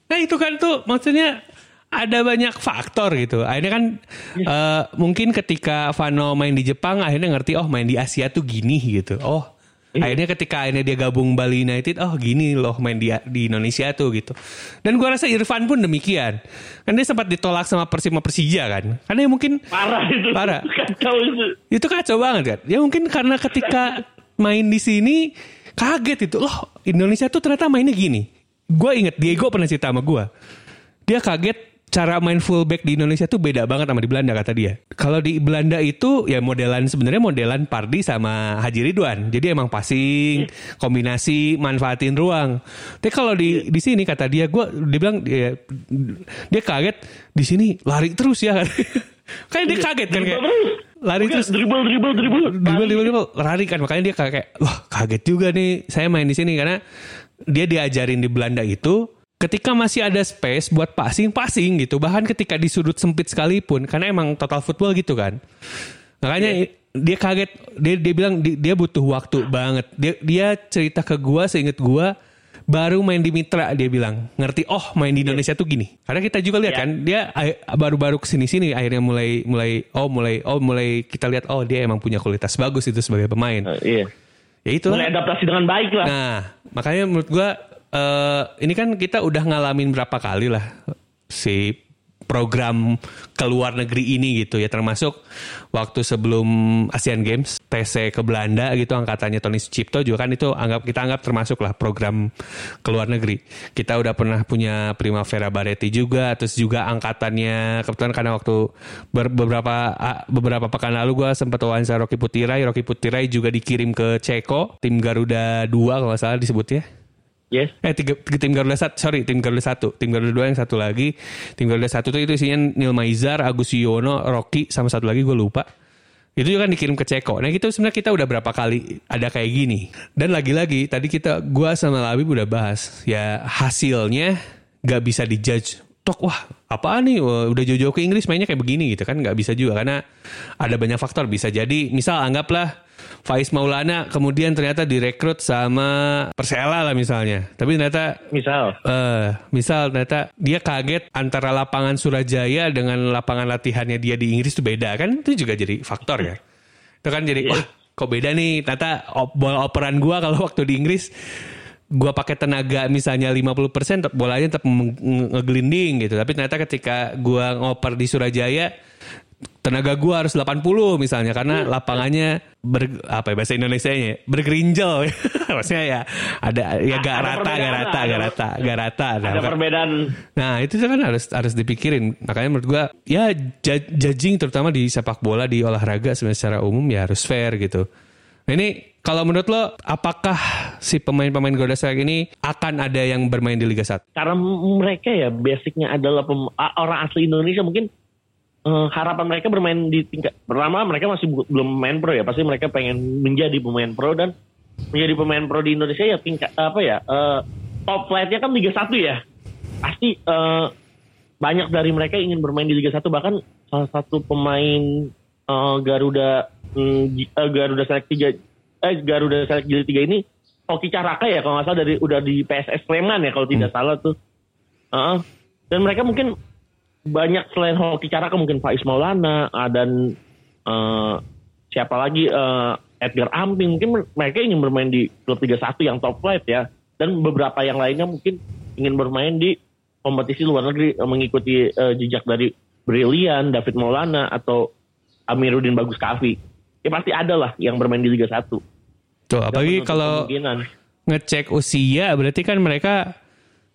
Nah itu kan tuh maksudnya ada banyak faktor gitu. Akhirnya kan eh, mungkin ketika Vano main di Jepang akhirnya ngerti oh main di Asia tuh gini gitu. Oh akhirnya ketika akhirnya dia gabung Bali United oh gini loh main di di Indonesia tuh gitu. Dan gua rasa Irfan pun demikian. Kan dia sempat ditolak sama Persima Persija kan. Karena ya mungkin parah itu Parah. kacau itu itu kacau banget kan. Ya mungkin karena ketika main di sini kaget itu. Loh Indonesia tuh ternyata mainnya gini. Gue inget Diego pernah cerita sama gue. Dia kaget cara main fullback di Indonesia tuh beda banget sama di Belanda kata dia. Kalau di Belanda itu ya modelan sebenarnya modelan Pardi sama Haji Ridwan. Jadi emang passing, kombinasi, manfaatin ruang. Tapi kalau di di sini kata dia gue dia bilang dia, dia kaget di sini lari terus ya kan. Kayak dia kaget kan kayak lari Oke, terus dribble dribble dribble dribble dribble dribble lari kan makanya dia kayak, wah kaget juga nih saya main di sini karena dia diajarin di Belanda itu ketika masih ada space buat passing passing gitu bahkan ketika di sudut sempit sekalipun karena emang total football gitu kan. Makanya dia kaget dia dia bilang di- dia butuh waktu banget. Dia dia cerita ke gua seinget gua baru main di Mitra dia bilang. Ngerti oh main di Indonesia tuh gini. Karena kita juga lihat Iya. kan dia baru-baru ke sini sini akhirnya mulai mulai oh mulai oh mulai kita lihat oh dia emang punya kualitas bagus itu sebagai pemain. Eh, iya. ya itu Mulai adaptasi dengan baik lah. Nah, makanya menurut gua eh ini kan kita udah ngalamin berapa kali lah si program ke luar negeri ini gitu ya termasuk waktu sebelum Asian Games TC ke Belanda gitu angkatannya Tony Sucipto juga kan itu anggap kita anggap termasuk lah program ke luar negeri. Kita udah pernah punya Primavera Baretti juga terus juga angkatannya kebetulan karena waktu ber- beberapa beberapa pekan lalu gua sempat wawancara Rocky Putirai, Rocky Putirai juga dikirim ke Ceko, tim Garuda 2 kalau salah disebutnya. Yes. Eh tiga, tiga tim Garuda satu, sorry tim Garuda satu, tim Garuda dua yang satu lagi, tim Garuda satu tuh itu isinya Neil Maizar, Agus Yono, Rocky sama satu lagi gue lupa. Itu juga kan dikirim ke Ceko. Nah itu sebenarnya kita udah berapa kali ada kayak gini. Dan lagi-lagi tadi kita gua sama Labib udah bahas ya hasilnya gak bisa dijudge. Tok wah apaan nih udah jauh-jauh ke Inggris mainnya kayak begini gitu kan nggak bisa juga karena ada banyak faktor bisa jadi misal anggaplah Faiz Maulana kemudian ternyata direkrut sama Persela lah misalnya. Tapi ternyata Misal. eh misal ternyata dia kaget antara lapangan Surajaya dengan lapangan latihannya dia di Inggris itu beda kan? Itu juga jadi faktor ya. Itu kan jadi Iya. wah kok beda nih? Ternyata op- bola operan gua kalau waktu di Inggris gua pakai tenaga misalnya 50% tetap bolanya tetap meng- nge- ngegelinding gitu. Tapi ternyata ketika gua ngoper di Surajaya tenaga gua harus 80 misalnya karena Iya. lapangannya ber apa ya bahasa Indonesianya bergerinjal maksudnya ya ada ya gak Ada rata gak perbedaan rata gak rata gak rata Nah, Ada perbedaan. Nah itu kan harus harus dipikirin. Makanya menurut gua ya ju- judging terutama di sepak bola di olahraga secara umum ya harus fair gitu. Nah ini kalau menurut lo apakah si pemain-pemain Garuda Select ini akan ada yang bermain di Liga 1? Karena mereka ya basicnya adalah pem- orang asli Indonesia mungkin eh, harapan mereka bermain di tingkat pertama mereka masih bu- belum main pro ya pasti mereka pengen menjadi pemain pro dan menjadi pemain pro di Indonesia ya tingkat apa ya eh, top flight-nya kan Liga 1 ya. Pasti eh, banyak dari mereka ingin bermain di Liga 1 bahkan salah satu pemain eh, Garuda G- eh, Garuda Select 3 eh Garuda Select Jilid 3 ini Hoki Caraka ya kalau nggak salah dari udah di PSS Sleman ya kalau tidak salah tuh. Heeh. dan mereka mungkin banyak selain Hoki Caraka mungkin Faiz Maulana dan eh, siapa lagi eh, Edgar Amping mungkin mereka ingin bermain di klub Liga 1 yang top flight ya dan beberapa yang lainnya mungkin ingin bermain di kompetisi luar negeri eh, mengikuti eh, jejak dari Brilian, David Maulana atau Amiruddin Bagus Kavi. Ya pasti ada lah yang bermain di Liga 1. Tuh apalagi kalau kemungkinan. ngecek usia berarti kan mereka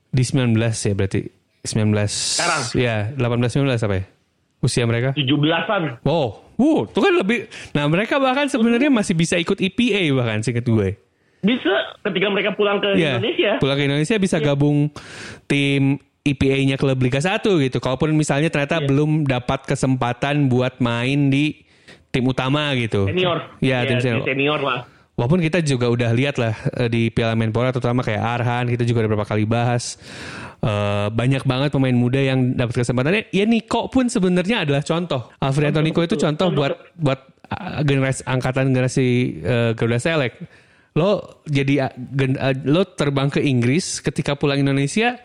di 19 ya berarti 19 Sekarang. ya 18 19 apa ya usia mereka 17-an. wow wow itu kan lebih nah mereka bahkan sebenarnya masih bisa ikut EPA bahkan singkat gue Bisa ketika mereka pulang ke Iya, Indonesia. pulang ke Indonesia bisa gabung tim IPA-nya klub Liga 1 gitu. Kalaupun misalnya ternyata Iya. belum dapat kesempatan buat main di tim utama gitu. Senior. Iya, tim di senior. senior lah. Walaupun kita juga udah lihat lah eh, di Piala Menpora terutama kayak Arhan kita juga udah beberapa kali bahas Eh, banyak banget pemain muda yang dapat kesempatannya. Ya Niko pun sebenarnya adalah contoh. Alfredo Niko itu contoh buat buat uh, generasi angkatan generasi eh, Garuda Select. Lo jadi uh, gen- uh, lo terbang ke Inggris ketika pulang Indonesia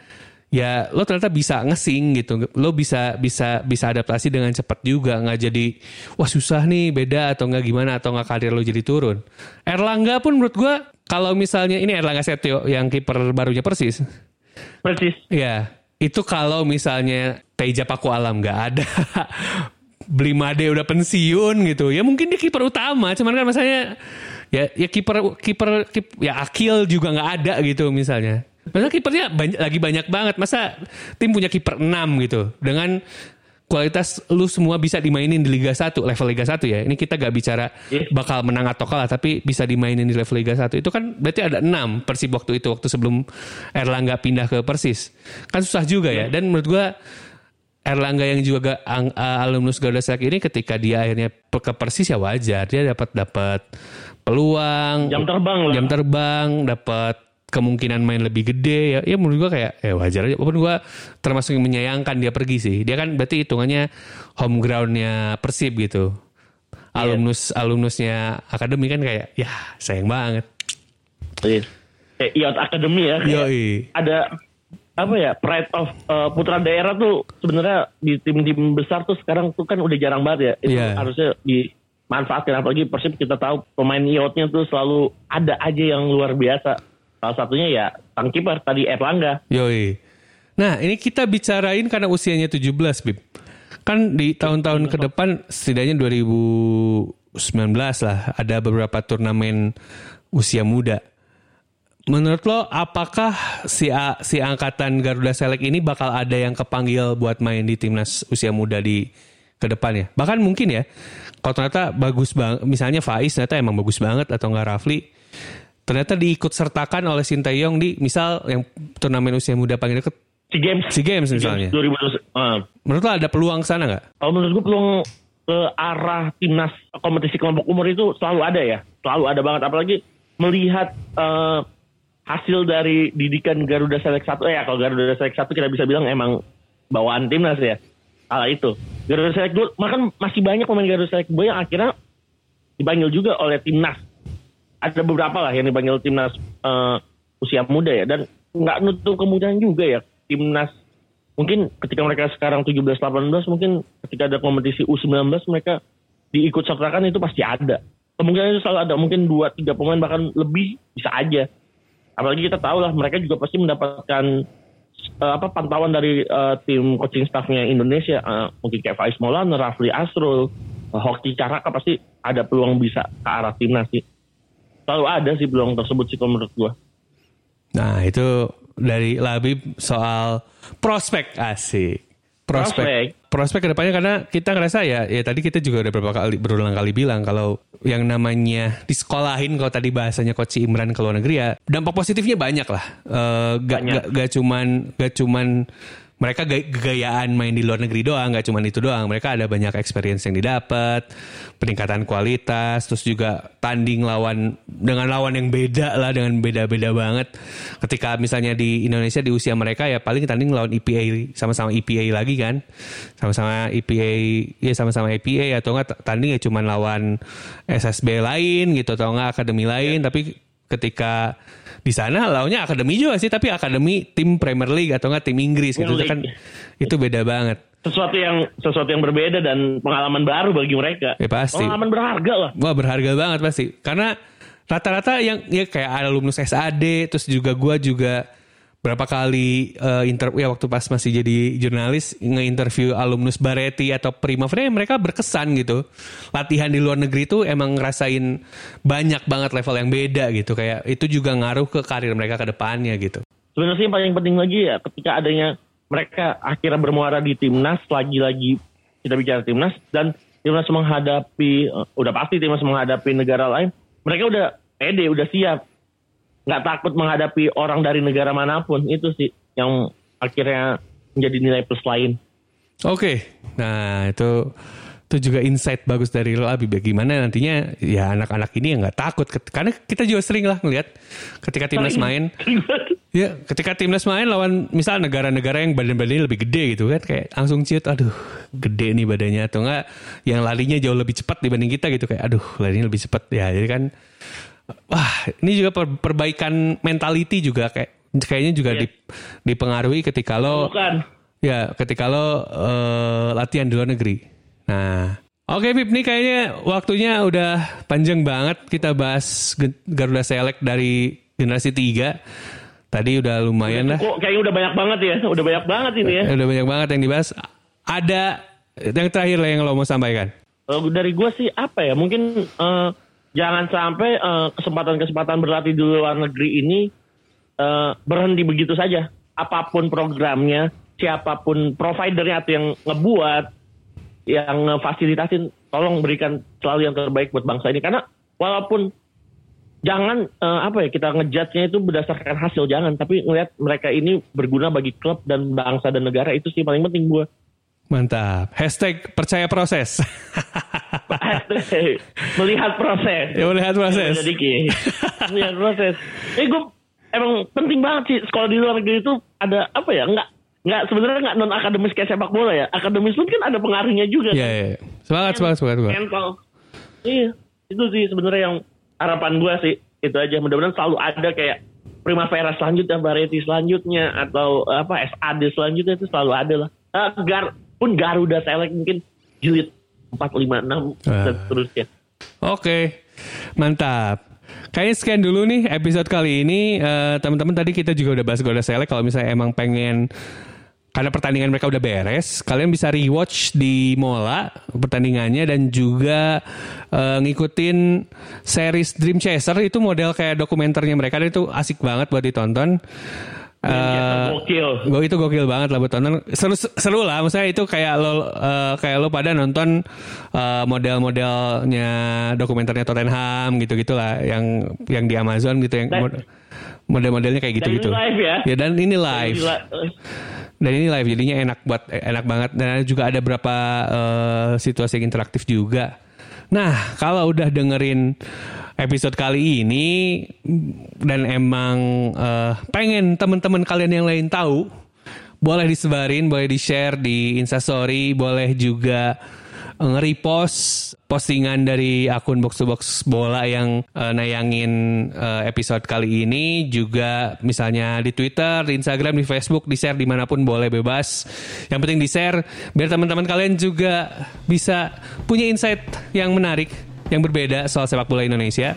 ya lo ternyata bisa ngesing gitu lo bisa bisa bisa adaptasi dengan cepat juga nggak jadi wah susah nih beda atau nggak gimana atau nggak karir lo jadi turun Erlangga pun menurut gua kalau misalnya ini Erlangga Setio yang kiper barunya persis Persis. ya itu kalau misalnya Teja Paku Alam nggak ada Blimade udah pensiun gitu. Ya mungkin dia kiper utama cuman kan masalahnya ya ya kiper kiper kip- ya Akil juga nggak ada gitu misalnya. Masa kipernya banyak, lagi banyak banget. Masa tim punya kiper 6 gitu? Dengan kualitas lu semua bisa dimainin di Liga 1 level Liga 1 ya. Ini kita gak bicara Iya. bakal menang atau kalah tapi bisa dimainin di level Liga 1 itu kan berarti ada 6 Persib waktu itu waktu sebelum Erlangga pindah ke Persis. Kan susah juga ya. Dan menurut gua Erlangga yang juga ga- ang- uh, alumnus Garuda Select ini ketika dia akhirnya ke Persis ya wajar. Dia dapat dapat peluang Jam terbang lah. jam terbang dapat kemungkinan main lebih gede ya ya menurut gua kayak eh wajar aja walaupun gua termasuk yang menyayangkan dia pergi sih dia kan berarti hitungannya home groundnya Persib gitu alumnus alumnusnya akademi kan kayak ya sayang banget Iya. kayak IOT Academy ya. Yoi. Ada apa ya pride of uh, putra daerah tuh sebenarnya di tim-tim besar tuh sekarang tuh kan udah jarang banget ya. Itu Iya. harusnya dimanfaatkan apalagi Persib kita tahu pemain IOT-nya tuh selalu ada aja yang luar biasa. Salah satunya ya sang kiper tadi Erlangga. Yoi. Nah, ini kita bicarain karena usianya 17, Bib. Kan di tahun-tahun ke depan setidaknya 2019 lah ada beberapa turnamen usia muda. Menurut lo apakah si A- si angkatan Garuda Select ini bakal ada yang kepanggil buat main di timnas usia muda di ke depannya? Bahkan mungkin ya. Kalau ternyata bagus banget, misalnya Faiz ternyata emang bagus banget atau enggak Rafli, ternyata diikut sertakan oleh Sintayong di misal yang turnamen usia muda paling deket Si Games. SEA Games misalnya. 2020. Uh, Menurut lo ada peluang sana nggak? kalau menurut gue peluang ke arah timnas kompetisi kelompok umur itu selalu ada ya. Selalu ada banget. Apalagi melihat eh, hasil dari didikan Garuda Select 1. Eh ya kalau Garuda Select 1 kita bisa bilang emang bawaan timnas ya. Kala itu. Garuda Select 2, bahkan masih banyak pemain Garuda Select 2 yang akhirnya dipanggil juga oleh timnas. Ada beberapa lah yang dipanggil timnas eh, usia muda ya. Dan nggak nutup kemungkinan juga ya timnas. Mungkin ketika mereka sekarang 17-18 mungkin ketika ada kompetisi U19 mereka diikut sertakan itu pasti ada. Kemungkinan itu selalu ada mungkin dua tiga pemain bahkan lebih bisa aja. Apalagi kita tahu lah mereka juga pasti mendapatkan eh, apa pantauan dari eh, tim coaching staffnya Indonesia. Eh, mungkin kayak Faiz Maulana, Rafli Asrul, eh, Hoki Caraka pasti ada peluang bisa ke arah timnas sih selalu ada sih peluang tersebut sih kalau menurut gua Nah itu dari Labib soal prospek asik. Prospek. Prospek. Prospek ke depannya karena kita ngerasa ya, ya tadi kita juga udah beberapa kali berulang kali bilang kalau yang namanya disekolahin kalau tadi bahasanya Coach Imran ke luar negeri ya dampak positifnya banyak lah. Eh, gak, Banyak. gak, gak cuman gak cuman mereka gay- gayaan main di luar negeri doang, gak cuman itu doang. Mereka ada banyak experience yang didapat, peningkatan kualitas, terus juga tanding lawan dengan lawan yang beda lah, dengan beda-beda banget. Ketika misalnya di Indonesia di usia mereka ya paling tanding lawan EPA sama-sama EPA lagi kan, sama-sama EPA, ya sama-sama EPA atau enggak tanding ya cuman lawan SSB lain gitu atau enggak akademi lain, tapi ketika di sana lawannya akademi juga sih tapi akademi tim Premier League atau enggak tim Inggris gitu. Itu kan itu beda banget. Sesuatu yang sesuatu yang berbeda dan pengalaman baru bagi mereka. Ya, pasti. pengalaman berharga lah. Wah berharga banget pasti. Karena rata-rata yang ya kayak alumnus SAD terus juga gua juga berapa kali eh, inter ya waktu pas masih jadi jurnalis nge-interview alumnus Bareti atau Primavera ya mereka berkesan gitu. Latihan di luar negeri itu emang ngerasain banyak banget level yang beda gitu. Kayak itu juga ngaruh ke karir mereka ke depannya gitu. Sebenarnya yang paling penting lagi ya ketika adanya mereka akhirnya bermuara di timnas lagi-lagi kita bicara timnas dan timnas menghadapi eh, udah pasti timnas menghadapi negara lain mereka udah pede udah siap nggak takut menghadapi orang dari negara mana pun. Itu sih yang akhirnya menjadi nilai plus lain. Oke, nah itu itu juga insight bagus dari lo Abi. Bagaimana nantinya ya anak-anak ini yang nggak takut. Karena kita juga sering lah ngeliat ketika timnas main, ya ketika timnas main lawan misal negara-negara yang badan-badannya lebih gede gitu kan. Kayak langsung ciut, aduh gede nih badannya. Atau enggak yang larinya jauh lebih cepat dibanding kita gitu. Kayak aduh larinya lebih cepat. Ya jadi kan wah ini juga per- perbaikan mentality juga kayak kayaknya juga dip- dipengaruhi ketika lo bukan Ya, ketika lo eh, latihan di luar negeri. Nah, oke Pip, nih kayaknya waktunya udah panjang banget kita bahas Garuda Select dari generasi 3. Tadi udah lumayan lah. kok kayaknya udah banyak banget ya udah banyak banget ini ya Eh, Udah banyak banget yang dibahas. Ada yang terakhir lah yang lo mau sampaikan. Kalau dari gue sih apa ya mungkin eh, jangan sampai eh, kesempatan-kesempatan berlatih di luar negeri ini eh, berhenti begitu saja. Apa pun programnya, siapa pun providernya atau yang ngebuat, yang ngefasilitasin, tolong berikan selalu yang terbaik buat bangsa ini. Karena walaupun jangan eh, apa ya kita ngejudge-nya itu berdasarkan hasil jangan, tapi ngelihat mereka ini berguna bagi klub dan bangsa dan negara itu sih paling penting gue. Mantap. Hashtag percaya proses. melihat proses. ya melihat proses. Jadi melihat proses. Eh gue emang penting banget sih sekolah di luar negeri itu ada apa ya? Enggak nggak sebenarnya nggak non akademis kayak sepak bola ya. Akademis pun kan ada pengaruhnya juga. Ya, ya. Semangat, semangat, semangat. semangat. Mental. Iya, itu sih sebenarnya yang harapan gue sih itu aja. Mudah-mudahan selalu ada kayak Primavera selanjutnya, Bareti selanjutnya, atau apa SAD selanjutnya itu selalu ada lah. Eh, Gar pun Garuda Select mungkin jilid 4, 5, 6 Ah. dan seterusnya. Oke, mantap. Kayaknya sekian dulu nih episode kali ini. Eh, Teman-teman tadi kita juga udah bahas Garuda Select. Kalau misalnya emang pengen karena pertandingan mereka udah beres, kalian bisa rewatch di Mola pertandingannya dan juga eh, ngikutin series Dream Chaser itu model kayak dokumenternya mereka dan itu asik banget buat ditonton. Eh, Gokil. Gue itu gokil banget lah buat tonton. Seru seru lah, maksudnya itu kayak lo eh, kayak lo pada nonton eh, model-modelnya dokumenternya Tottenham gitu gitulah yang yang di Amazon gitu yang Dan- mod- model-modelnya kayak Dan gitu-gitu. ini live ya. Ya dan ini live. Dan ini live jadinya enak buat enak banget dan juga ada beberapa eh, situasi yang interaktif juga. Nah, kalau udah dengerin episode kali ini dan emang eh, pengen teman-teman kalian yang lain tahu, boleh disebarin, boleh di-share di Instastory, boleh juga eh, nge-repost postingan dari akun box to box bola yang eh, nayangin eh, episode kali ini juga misalnya di Twitter, di Instagram, di Facebook, di share di mana pun boleh bebas. Yang penting di share biar teman-teman kalian juga bisa punya insight yang menarik, yang berbeda soal sepak bola Indonesia.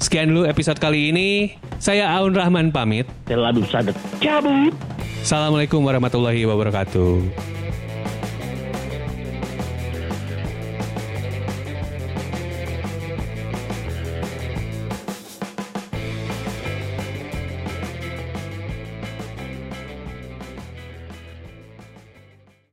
Sekian dulu episode kali ini. Saya Aun Rahman pamit. Selalu sadar. Cabut. Assalamualaikum warahmatullahi wabarakatuh.